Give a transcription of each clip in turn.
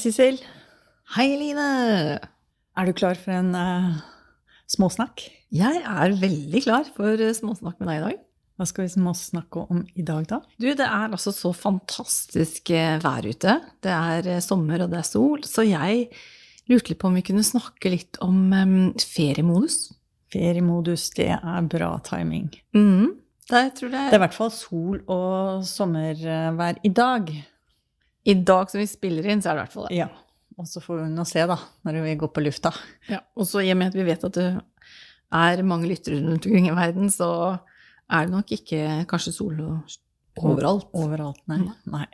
Sissel. Hei, Line! Er du klar for en uh, småsnakk? Jeg er veldig klar for uh, småsnakk med deg i dag. Hva skal vi småsnakke om i dag, da? Du, det er altså så fantastisk uh, vær ute. Det er sommer, og det er sol. Så jeg lurte litt på om vi kunne snakke litt om um, feriemodus. Feriemodus, det er bra timing. Mm, det, tror jeg... det er i hvert fall sol og sommervær i dag. I dag som vi spiller inn, så er det i hvert fall det. Ja. Og så får vi nå se, da, når vi går på lufta. Ja, Og så i og med at vi vet at det er mange lyttere rundt omkring i verden, så er det nok ikke kanskje sol overalt. Overalt, nei. nei.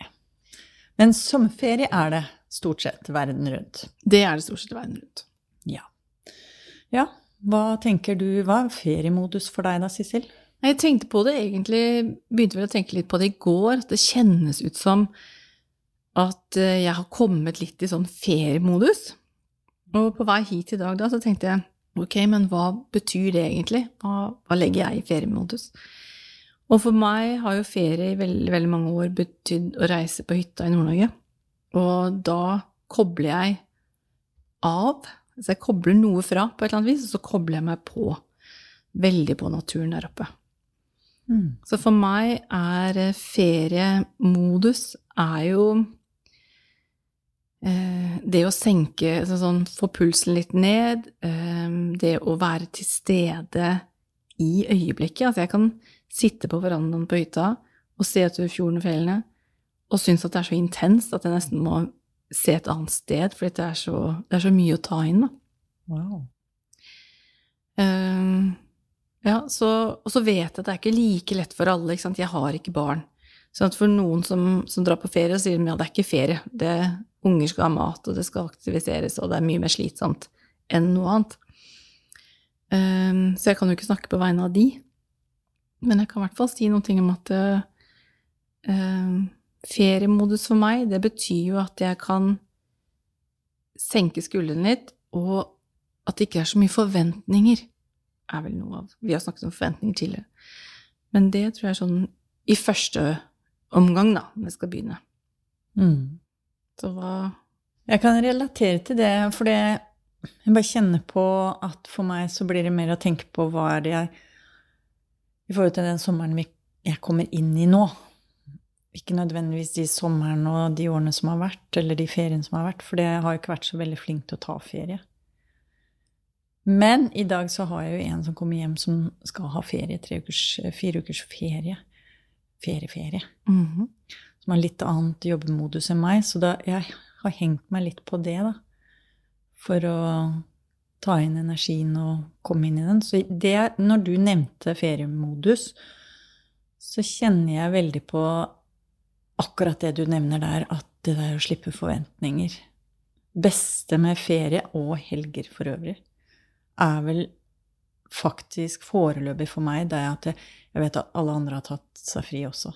Men sommerferie er det stort sett verden rundt. Det er det stort sett verden rundt. Ja. Ja, hva tenker du, hva er feriemodus for deg da, Sissel? Jeg tenkte på det egentlig, begynte vel å tenke litt på det i går. At det kjennes ut som at eh, jeg har kommet litt i sånn feriemodus. Og på vei hit i dag da, så tenkte jeg ok, men hva betyr det egentlig? Hva, hva legger jeg i feriemodus? Og for meg har jo ferie i veldig, veldig mange år betydd å reise på hytta i Nord-Norge. Og da kobler jeg av. Så jeg kobler noe fra på et eller annet vis, og så kobler jeg meg på. Veldig på naturen der oppe. Mm. Så for meg er eh, feriemodus er jo det å senke altså sånn, Få pulsen litt ned. Eh, det å være til stede i øyeblikket. Altså, jeg kan sitte på verandaen på hytta og se utover fjorden og fjellene og synes at det er så intenst at jeg nesten må se et annet sted, fordi det er så, det er så mye å ta inn. Da. Wow. Uh, ja, så, og så vet jeg at det er ikke like lett for alle. Ikke sant? Jeg har ikke barn. Så for noen som, som drar på ferie, sier de ja, det er ikke ferie. Det, unger skal ha mat, og det skal aktiviseres, og det er mye mer slitsomt enn noe annet. Um, så jeg kan jo ikke snakke på vegne av de. Men jeg kan i hvert fall si noen ting om at uh, feriemodus for meg, det betyr jo at jeg kan senke skuldrene litt, og at det ikke er så mye forventninger, er vel noe av Vi har snakket om forventninger tidligere. Men det tror jeg er sånn i første omgang, da, om jeg skal begynne. Mm. Så hva Jeg kan relatere til det, for jeg bare kjenner på at for meg så blir det mer å tenke på hva er det jeg I forhold til den sommeren jeg kommer inn i nå. Ikke nødvendigvis de sommerne og de årene som har vært, eller de feriene som har vært, for jeg har ikke vært så veldig flink til å ta ferie. Men i dag så har jeg jo en som kommer hjem som skal ha ferie. Tre ukers, fire ukers ferie. Ferieferie. Mm -hmm som har litt annet jobbemodus enn meg. Så da, jeg har hengt meg litt på det, da. For å ta inn energien og komme inn i den. Så det, når du nevnte feriemodus, så kjenner jeg veldig på akkurat det du nevner der, at det der å slippe forventninger Beste med ferie, og helger for øvrig, er vel faktisk foreløpig for meg det er at jeg vet at alle andre har tatt seg fri også.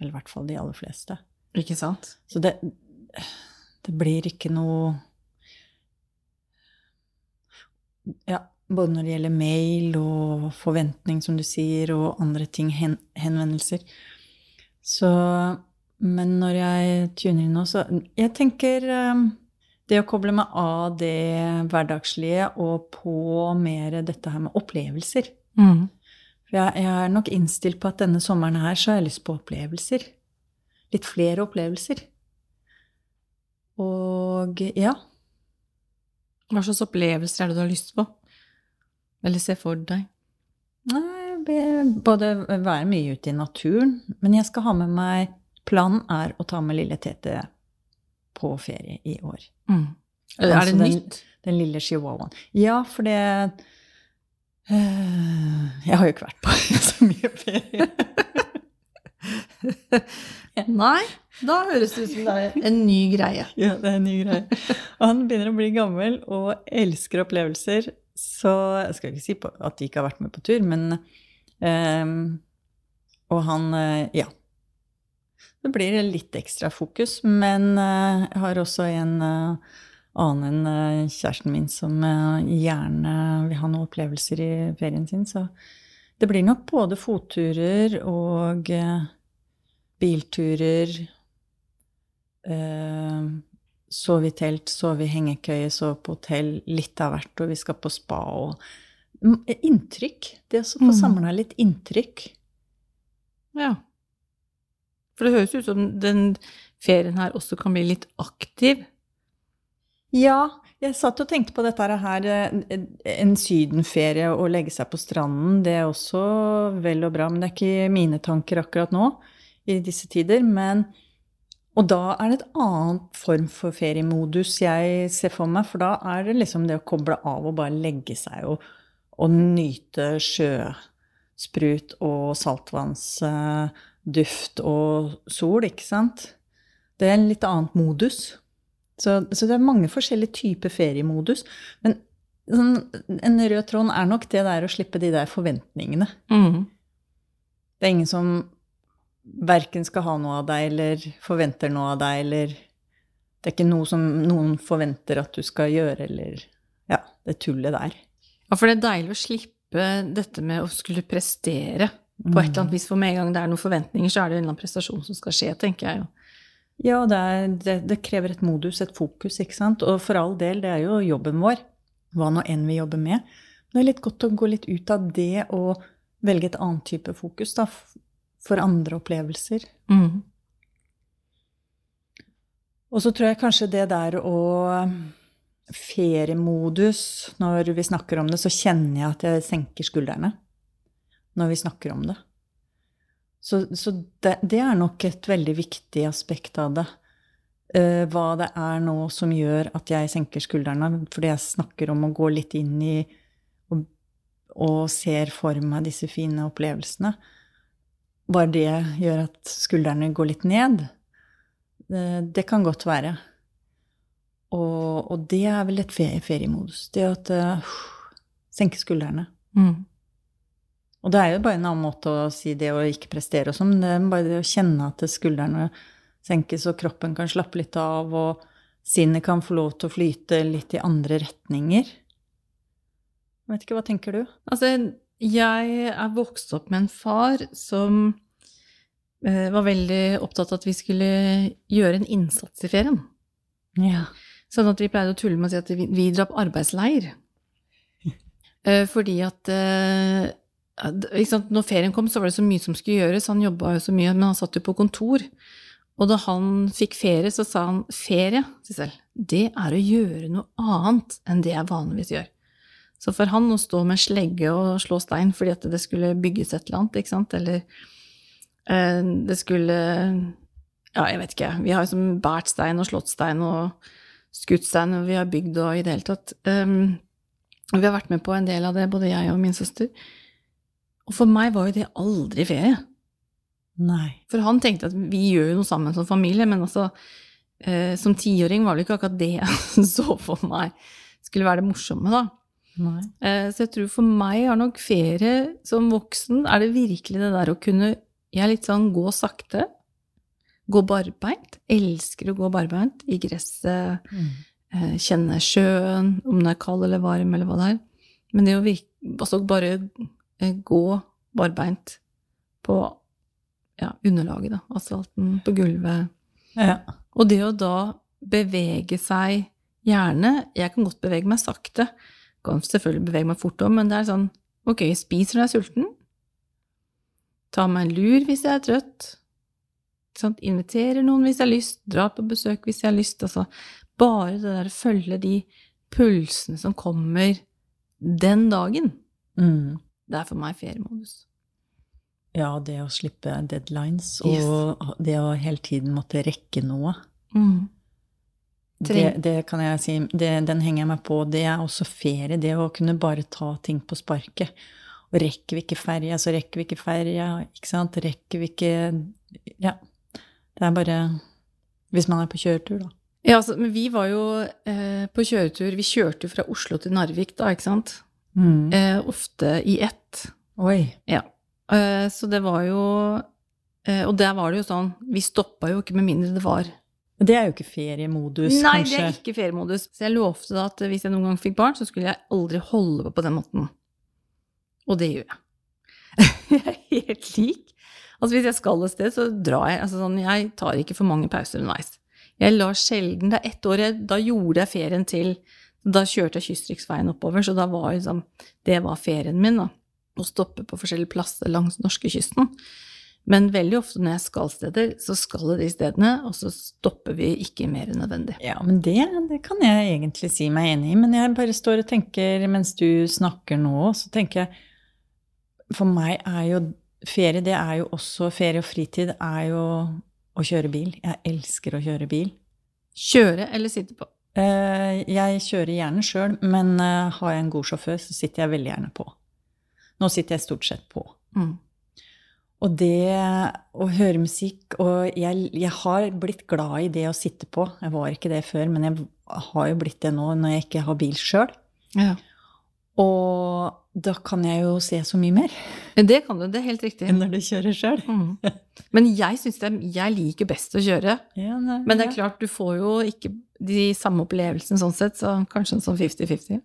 Eller i hvert fall de aller fleste. Ikke sant? Så det, det blir ikke noe Ja, både når det gjelder mail og forventning, som du sier, og andre ting, hen, henvendelser. Så Men når jeg tuner inn nå, så Jeg tenker um, det å koble meg av det hverdagslige og på mer dette her med opplevelser. Mm. For jeg, jeg, er nok innstilt på at denne sommeren her så har jeg lyst på opplevelser. Litt flere opplevelser. Og ja. Hva slags opplevelser er det du har lyst på? Eller ser for deg? Nei, både være mye ute i naturen, men jeg skal ha med meg Planen er å ta med lille Tete på ferie i år. Mm. Er det altså, nytt? Den, den lille chihuahuaen. Ja, for det Eh, jeg har jo ikke vært på så mye ferie. Nei, da høres det ut som det er en ny greie. Ja, det er en ny greie. Og han begynner å bli gammel og elsker opplevelser. Så jeg skal ikke si at de ikke har vært med på tur, men um, Og han eh, Ja. Det blir litt ekstra fokus, men uh, jeg har også en uh, annen enn eh, kjæresten min som eh, gjerne vil ha noen opplevelser i ferien sin. Så det blir nok både fotturer og eh, bilturer. sove i telt, sove i hengekøye, sove på hotell, litt av hvert, og vi skal på spa og Inntrykk. Det å få Mm. samla litt inntrykk. Ja. For det høres ut som den ferien her også kan bli litt aktiv. Ja, jeg satt og tenkte på dette her, eh, en sydenferie og legge seg på stranden, det er også vel og bra, men det er ikke mine tanker akkurat nå, i disse tider. Men, og da er det et annet form for feriemodus jeg ser for meg, for da er det liksom det å koble av og bare legge seg og, og nyte sjøsprut og saltvannsduft og sol, ikke sant? Det er en litt annet modus. Så, så det er mange forskjellige typer feriemodus. Men sånn, en rød tråd er nok det der å slippe de der forventningene. Mm. Det er ingen som verken skal ha noe av deg eller forventer noe av deg, eller Det er ikke noe som noen forventer at du skal gjøre, eller Ja, det tullet der. Ja, for det er deilig å slippe dette med å skulle prestere på et eller annet vis. For med en gang det er noen forventninger, så er det en eller annen prestasjon som skal skje, tenker jeg jo. Ja, det, er, det, det krever et modus, et fokus, ikke sant. Og for all del, det er jo jobben vår, hva nå enn vi jobber med. Det er litt godt å gå litt ut av det og velge et annet type fokus, da, for andre opplevelser. Mm. Og så tror jeg kanskje det der å Feriemodus, når vi snakker om det, så kjenner jeg at jeg senker skuldrene når vi snakker om det. Så, så det, det er nok et veldig viktig aspekt av det. Uh, hva det er nå som gjør at jeg senker skuldrene. Fordi jeg snakker om å gå litt inn i og, og ser for meg disse fine opplevelsene. Bare det gjør at skuldrene går litt ned. Uh, det kan godt være. Og, og det er vel et feriemodus. Det at uh, Senke skuldrene. Mm. Og det er jo bare en annen måte å si det å ikke prestere og sånn. Bare det å kjenne at skuldrene senkes, og kroppen kan slappe litt av, og sinnet kan få lov til å flyte litt i andre retninger. Jeg vet ikke, hva tenker du? Altså, jeg er vokst opp med en far som eh, var veldig opptatt av at vi skulle gjøre en innsats i ferien. Ja. Sånn at vi pleide å tulle med å si at vi, drar på arbeidsleir. Eh, fordi at Når ferien kom, så var det så mye som skulle gjøres. Han jobba jo så mye, men han satt jo på kontor. Og da han fikk ferie, så sa han ferie, Sissel, det er å gjøre noe annet enn det jeg vanligvis gjør. Så for han å stå med slegge og slå stein fordi at det skulle bygges et eller annet, ikke sant, eller eh, det skulle Ja, jeg vet ikke. Vi har jo som båret stein og slått stein og skutt stein, og vi har bygd og i det hele tatt. Um, vi har vært med på en del av det, både jeg og min søster. Og for meg var jo det aldri ferie. Nei. For han tenkte at vi gjør jo noe sammen som familie, men altså eh, som tiåring var det ikke akkurat det jeg så for meg skulle være det morsomme, da. Eh, så jeg tror for meg har nok ferie som voksen er det virkelig det der å kunne Jeg er litt sånn gå sakte. Gå barbeint. Elsker å gå barbeint i gresset. Mm. eh, Kjenne sjøen, om den er kald eller varm, eller hva det er. Men det å virke, altså bare gå barbeint på ja, underlaget, da. Asfalten, på gulvet. Ja. Og det å da bevege seg gjerne Jeg kan godt bevege meg sakte. Kan selvfølgelig bevege meg fort òg, men det er sånn Ok, spiser når jeg er sulten. Ta meg en lur hvis jeg er trøtt. Sånn. Inviterer noen hvis jeg har lyst. Drar på besøk hvis jeg har lyst. Altså, bare det der å følge de pulsene som kommer den dagen, Mm. Det er for meg feriemodus. ja, det å slippe deadlines, Yes. og det å hele tiden måtte rekke noe. Mm. Det, det kan jeg si, det, den henger jeg meg på. Det er også ferie. Det å kunne bare ta ting på sparket. Og rekker vi ikke ferja, så rekker vi ikke ferja. Ikke sant? Rekker vi ikke Ja. Det er bare Hvis man er på kjøretur, da. Ja, altså, men vi var jo eh, på kjøretur Vi kjørte jo fra Oslo til Narvik, da, ikke sant? Eh, ofte i ett. Oi. Ja. Eh, så det var jo eh, Og der var det jo sånn Vi stoppa jo ikke med mindre det var Det er jo ikke feriemodus, Nei, kanskje. det er ikke feriemodus. Så jeg lovte da at hvis jeg noen gang fikk barn, så skulle jeg aldri holde på på den måten. Og det gjør jeg. jeg er helt lik. Altså hvis jeg skal et sted, så drar jeg. Altså sånn, jeg tar ikke for mange pauser underveis. Jeg lar sjelden Det er ett år jeg Da gjorde jeg ferien til Da kjørte jeg Kystriksveien oppover, så da var liksom Det var ferien min, da. Å stoppe på forskjellige plasser langs norskekysten. Men veldig ofte når jeg skal steder, så skal jeg de stedene, og så stopper vi ikke mer enn nødvendig. Ja, men det, det kan jeg egentlig si meg enig i. Men jeg bare står og tenker mens du snakker nå, så tenker jeg For meg er jo ferie, det er jo også Ferie og fritid er jo å kjøre bil. Jeg elsker å kjøre bil. Kjøre eller sitte på? Eh, Jeg kjører gjerne sjøl, men eh, har jeg en god sjåfør, så sitter jeg veldig gjerne på. Nå sitter jeg stort sett på. Mm. Og det å høre musikk Og jeg, jeg har blitt glad i det å sitte på. Jeg var ikke det før, men jeg har jo blitt det nå når jeg ikke har bil sjøl. Ja. Og da kan jeg jo se så mye mer Det kan du, det er helt riktig. enn når du kjører sjøl. Mm. Men jeg syns Jeg liker best å kjøre. Ja, nei, Men det er ja. klart, du får jo ikke de samme opplevelsene sånn sett, så kanskje en sånn 50-50.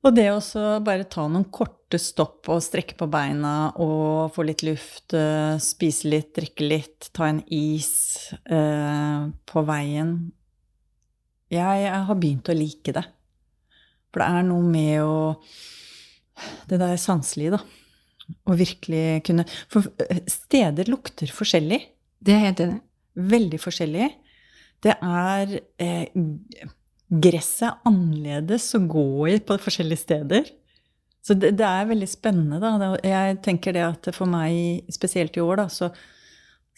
Og det å bare ta noen korte stopp og strekke på beina og få litt luft, eh, spise litt, drikke litt, ta en is eh, på veien jeg, jeg har begynt å like det. For det er noe med å Det der sanselige, da. Å virkelig kunne For eh, steder lukter forskjellig. Det er jeg helt enig. i. Veldig forskjellig. Det er eh, Gresset er annerledes å gå i på forskjellige steder. Så det, det er veldig spennende, da. Jeg tenker det at for meg, spesielt i år, da, så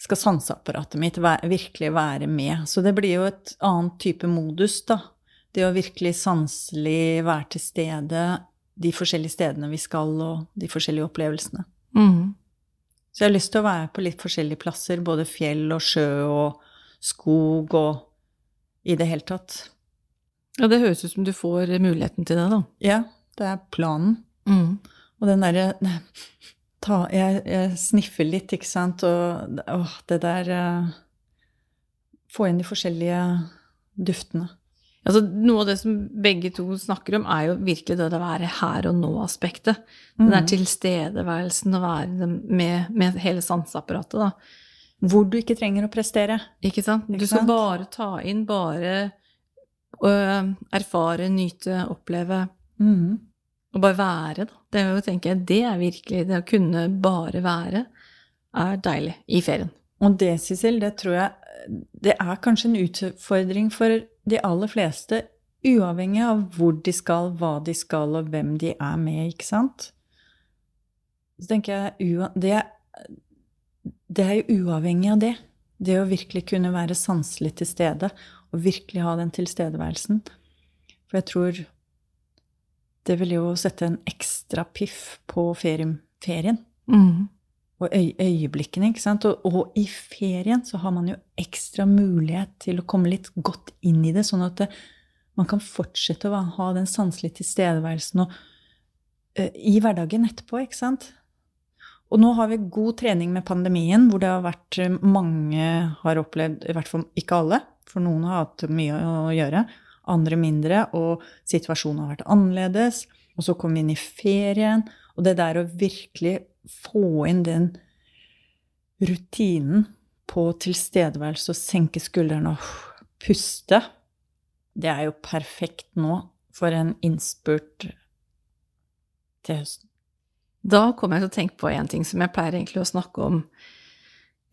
skal sanseapparatet mitt virkelig være med. Så det blir jo et annet type modus, da. Det å virkelig sanselig være til stede de forskjellige stedene vi skal, og de forskjellige opplevelsene. Mm. Så jeg har lyst til å være på litt forskjellige plasser, både fjell og sjø og skog og i det hele tatt. Ja, det høres ut som du får muligheten til det, da. Ja, det er planen. Mm. Og den derre jeg, jeg sniffer litt, ikke sant, og åh, det der eh, Få inn de forskjellige duftene. Altså, noe av det som begge to snakker om, er jo virkelig det å være her og nå-aspektet. Den der Mhm. tilstedeværelsen, å være med, med hele sanseapparatet, da. Hvor du ikke trenger å prestere. Ikke sant? Du skal sant? bare ta inn, bare erfare, nyte, oppleve. Mm. Og bare være, da. Det, er tenker jeg, det er virkelig Det å kunne bare være er deilig i ferien. Og det, Sissel, det tror jeg det er kanskje en utfordring for de aller fleste, uavhengig av hvor de skal, hva de skal, og hvem de er med, ikke sant? Så tenker jeg det, det er jo uavhengig av det. Det å virkelig kunne være sanselig til stede, og virkelig ha den tilstedeværelsen. For jeg tror det vil jo sette en ekstra piff på ferien. ferien Mm. og øy øyeblikkene. ikke sant? Og, og i ferien så har man jo ekstra mulighet til å komme litt godt inn i det, sånn at det, man kan fortsette å ha den sanselige tilstedeværelsen og, eh, i hverdagen etterpå, ikke sant? Og nå har vi god trening med pandemien, hvor det har vært eh, mange har opplevd, i hvert fall ikke alle, for noen har hatt mye å gjøre, andre mindre, og situasjonen har vært annerledes. Og så kom vi inn i ferien, og det der å virkelig få inn den rutinen på tilstedeværelse og senke skuldrene og puste, det er jo perfekt nå for en innspurt til høsten. Da kommer jeg til å tenke på en ting som jeg pleier egentlig å snakke om,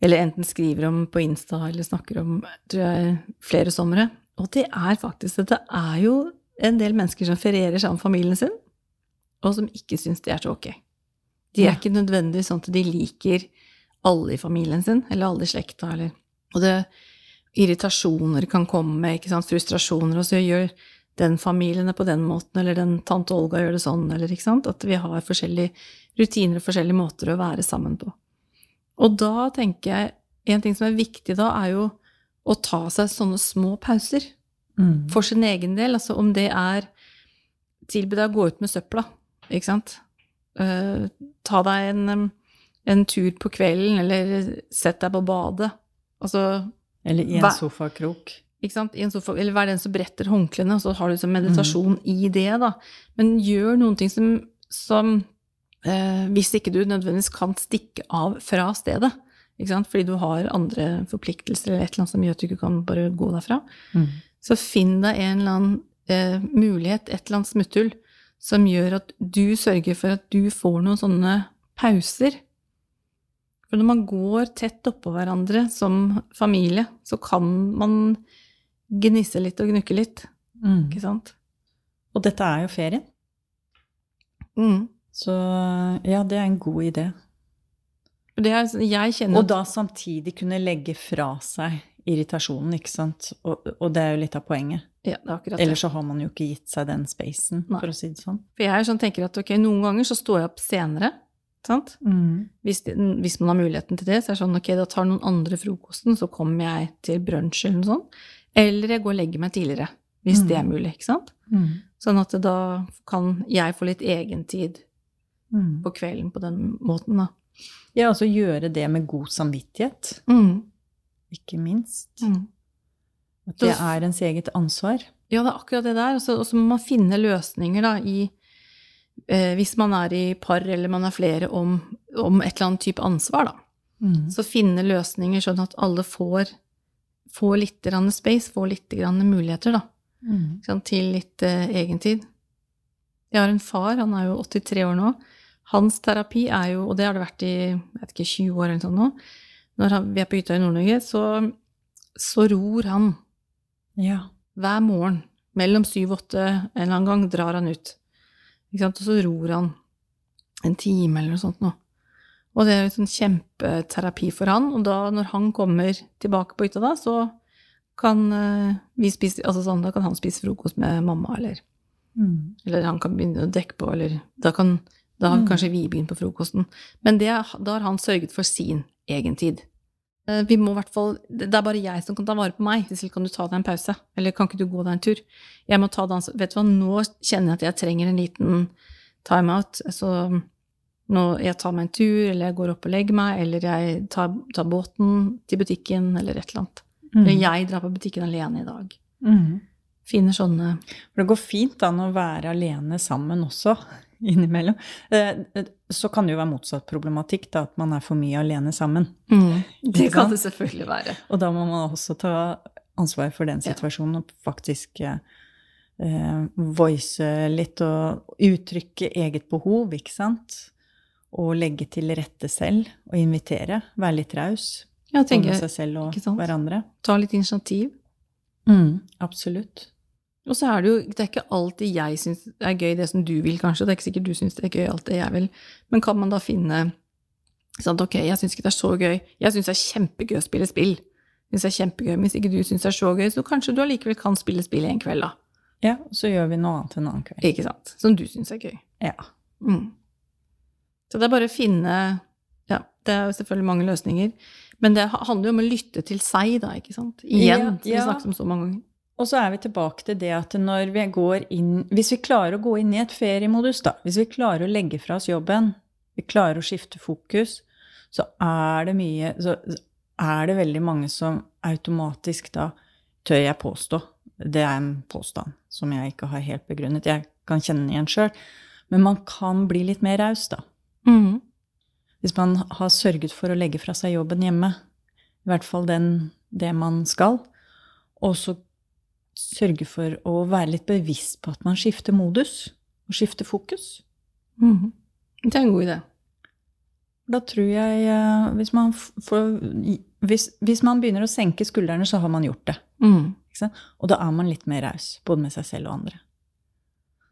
eller enten skriver om på Insta eller snakker om tror jeg, flere somre. Og det er faktisk at det er jo en del mennesker som ferierer sammen med familien sin, og som ikke syns det er så ok. De er ikke nødvendigvis sånn at de liker alle i familien sin, eller alle i slekta, eller Og det irritasjoner kan komme, ikke sant, frustrasjoner, og så gjør den familien det på den måten, eller den tante Olga gjør det sånn, eller ikke sant, at vi har forskjellige rutiner og forskjellige måter å være sammen på. Og da tenker jeg, en ting som er viktig da, er jo å ta seg sånne små pauser Mm. for sin egen del. Altså om det er Tilby deg å gå ut med søpla, ikke sant? Uh, ta deg en, en tur på kvelden, eller sett deg på badet. Altså, Eller i en sofakrok. ikke sant? I en sofa, eller vær den som bretter håndklærne, og så har du liksom meditasjon i det, da. Men gjør noen ting som, som Hvis ikke du nødvendigvis kan stikke av fra stedet, fordi du har andre forpliktelser eller et eller annet som gjør at du ikke kan bare gå derfra. Mm. Så finn deg en eller annen eh, mulighet, et eller annet smutthull, som gjør at du sørger for at du får noen sånne pauser. For når man går tett oppå hverandre som familie, så kan man gnisse litt og gnukke litt, Mm. ikke sant? Og dette er jo ferien. Mm. Så ja, det er en god idé. Det er, kjenner Og da samtidig kunne legge fra seg irritasjonen, ikke sant. Og, og det er jo litt av poenget. ja, det er akkurat det. Ellers så har man jo ikke gitt seg den spacen, Nei. for å si det sånn. For jeg sånn, tenker at ok, noen ganger så står jeg opp senere, sant? Hvis, det, hvis man har muligheten til det, så er det sånn, ok, da tar noen andre frokosten, så kommer jeg til brunsj eller noe sånt. Eller jeg går og legger meg tidligere, hvis Mm. det er mulig, ikke sant? Sånn at da kan jeg få litt egentid Mm. på kvelden på den måten, da. Ja, altså gjøre det med god samvittighet, Mm. ikke minst. Mm. At det er ens eget ansvar. Ja, det er akkurat det der. Og så må man finne løsninger, da, i eh, Hvis man er i par, eller man er flere, om, om et eller annet type ansvar, da. Så finne løsninger sånn at alle får, får litt grann space, får litt grann muligheter, da. Mm. Sånn, til litt eh, egentid. Jeg har en far, han er jo 83 år nå. Hans terapi er jo, og det har det vært i jeg vet ikke, 20 år eller sånt nå, når han, vi er på hytta i Nord-Norge, så, så ror han Ja. hver morgen. Mellom syv og åtte en eller annen gang drar han ut. Og så ror han en time eller noe sånt nå. Og det er en sånn kjempeterapi for han. Og da, når han kommer tilbake på hytta da, så kan eh, vi spise Altså sånn, da kan han spise frokost med mamma, eller Mm. Eller han kan begynne å dekke på, eller Da kan da har Mm. kanskje vi begynt på frokosten. Men det, da har han sørget for sin egentid. tid. Vi må hvert fall, det er bare jeg som kan ta vare på meg. Sissel, kan du ta deg en pause? Eller kan ikke du gå deg en tur? Jeg må ta det. Vet du hva, nå kjenner jeg at jeg trenger en liten timeout. Så nå, jeg tar meg en tur, eller jeg går opp og legger meg, eller jeg tar, tar båten til butikken, eller et eller annet. Eller jeg drar på butikken alene i dag. Mm. Finner sånne For det går fint an å være alene sammen også, innimellom. Eh, eh, Så kan det jo være motsatt problematikk, da, at man er for mye alene sammen. Mm, Det kan det selvfølgelig være. Og da må man også ta ansvar for den situasjonen og faktisk eh, voice litt og uttrykke eget behov, ikke sant? Og legge til rette selv og invitere. Være litt raus. Ja, tenker, seg selv og hverandre. ta litt initiativ. Mm, absolutt. Og så er det jo det er ikke alltid jeg syns det er gøy det som du vil, kanskje. Det er ikke sikkert du syns det er gøy alt det jeg vil. Men kan man da finne sant, ok, jeg syns ikke det er så gøy. Jeg syns det er kjempegøy å spille spill. Synes det er kjempegøy. Hvis ikke du syns det er så gøy, så kanskje du allikevel kan spille spill en kveld, da. Ja, og så gjør vi noe annet en annen kveld. Ikke sant? Som du syns er gøy. Ja. Mm. Så det er bare å finne Ja, det er jo selvfølgelig mange løsninger. Men det handler jo om å lytte til seg, da, ikke sant? Igjen, Ja, som vi snakket om så mange ganger. Og så er vi tilbake til det at når vi går inn Hvis vi klarer å gå inn i et feriemodus, da, hvis vi klarer å legge fra oss jobben, vi klarer å skifte fokus, så er det mye Så er det veldig mange som automatisk da tør jeg påstå Det er en påstand som jeg ikke har helt begrunnet. Jeg kan kjenne igjen sjøl. Men man kan bli litt mer raus, da. Mm. Hvis man har sørget for å legge fra seg jobben hjemme. I hvert fall den, det man skal. Og så sørge for å være litt bevisst på at man skifter modus og skifter fokus. Mhm. Det er en god idé. Da tror jeg eh, hvis man, får- hvis, hvis man begynner å senke skuldrene, så har man gjort det. Mm. Og da er man litt mer raus, både med seg selv og andre.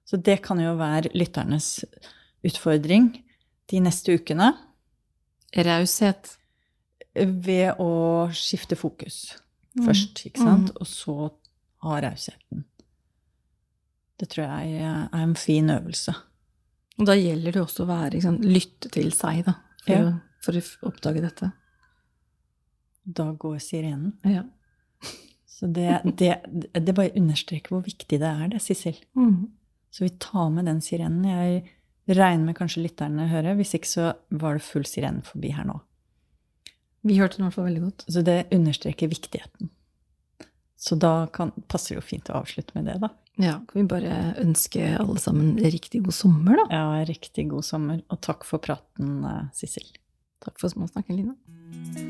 Så det kan jo være lytternes utfordring de neste ukene Raushet. ved å skifte fokus Mm. først, ikke sant? Og så ha rausheten. Det tror jeg er en fin øvelse. Og da gjelder det også å være, sant, lytte til seg, da, for, Ja. å, for å oppdage dette. Da går sirenen. Ja. Så det, det, det bare understreker hvor viktig det er, det, Sissel. Mm. Så vi tar med den sirenen. Jeg regner med kanskje lytterne hører. Hvis ikke så var det full sirene forbi her nå. Vi hørte den i hvert fall veldig godt. Så det understreker viktigheten. Så da kan, passer det jo fint å avslutte med det, da. Ja, kan vi bare ønske alle sammen riktig god sommer, da. Ja, riktig god sommer. Og takk for praten, eh, Sissel. Takk for småsnakken, Line.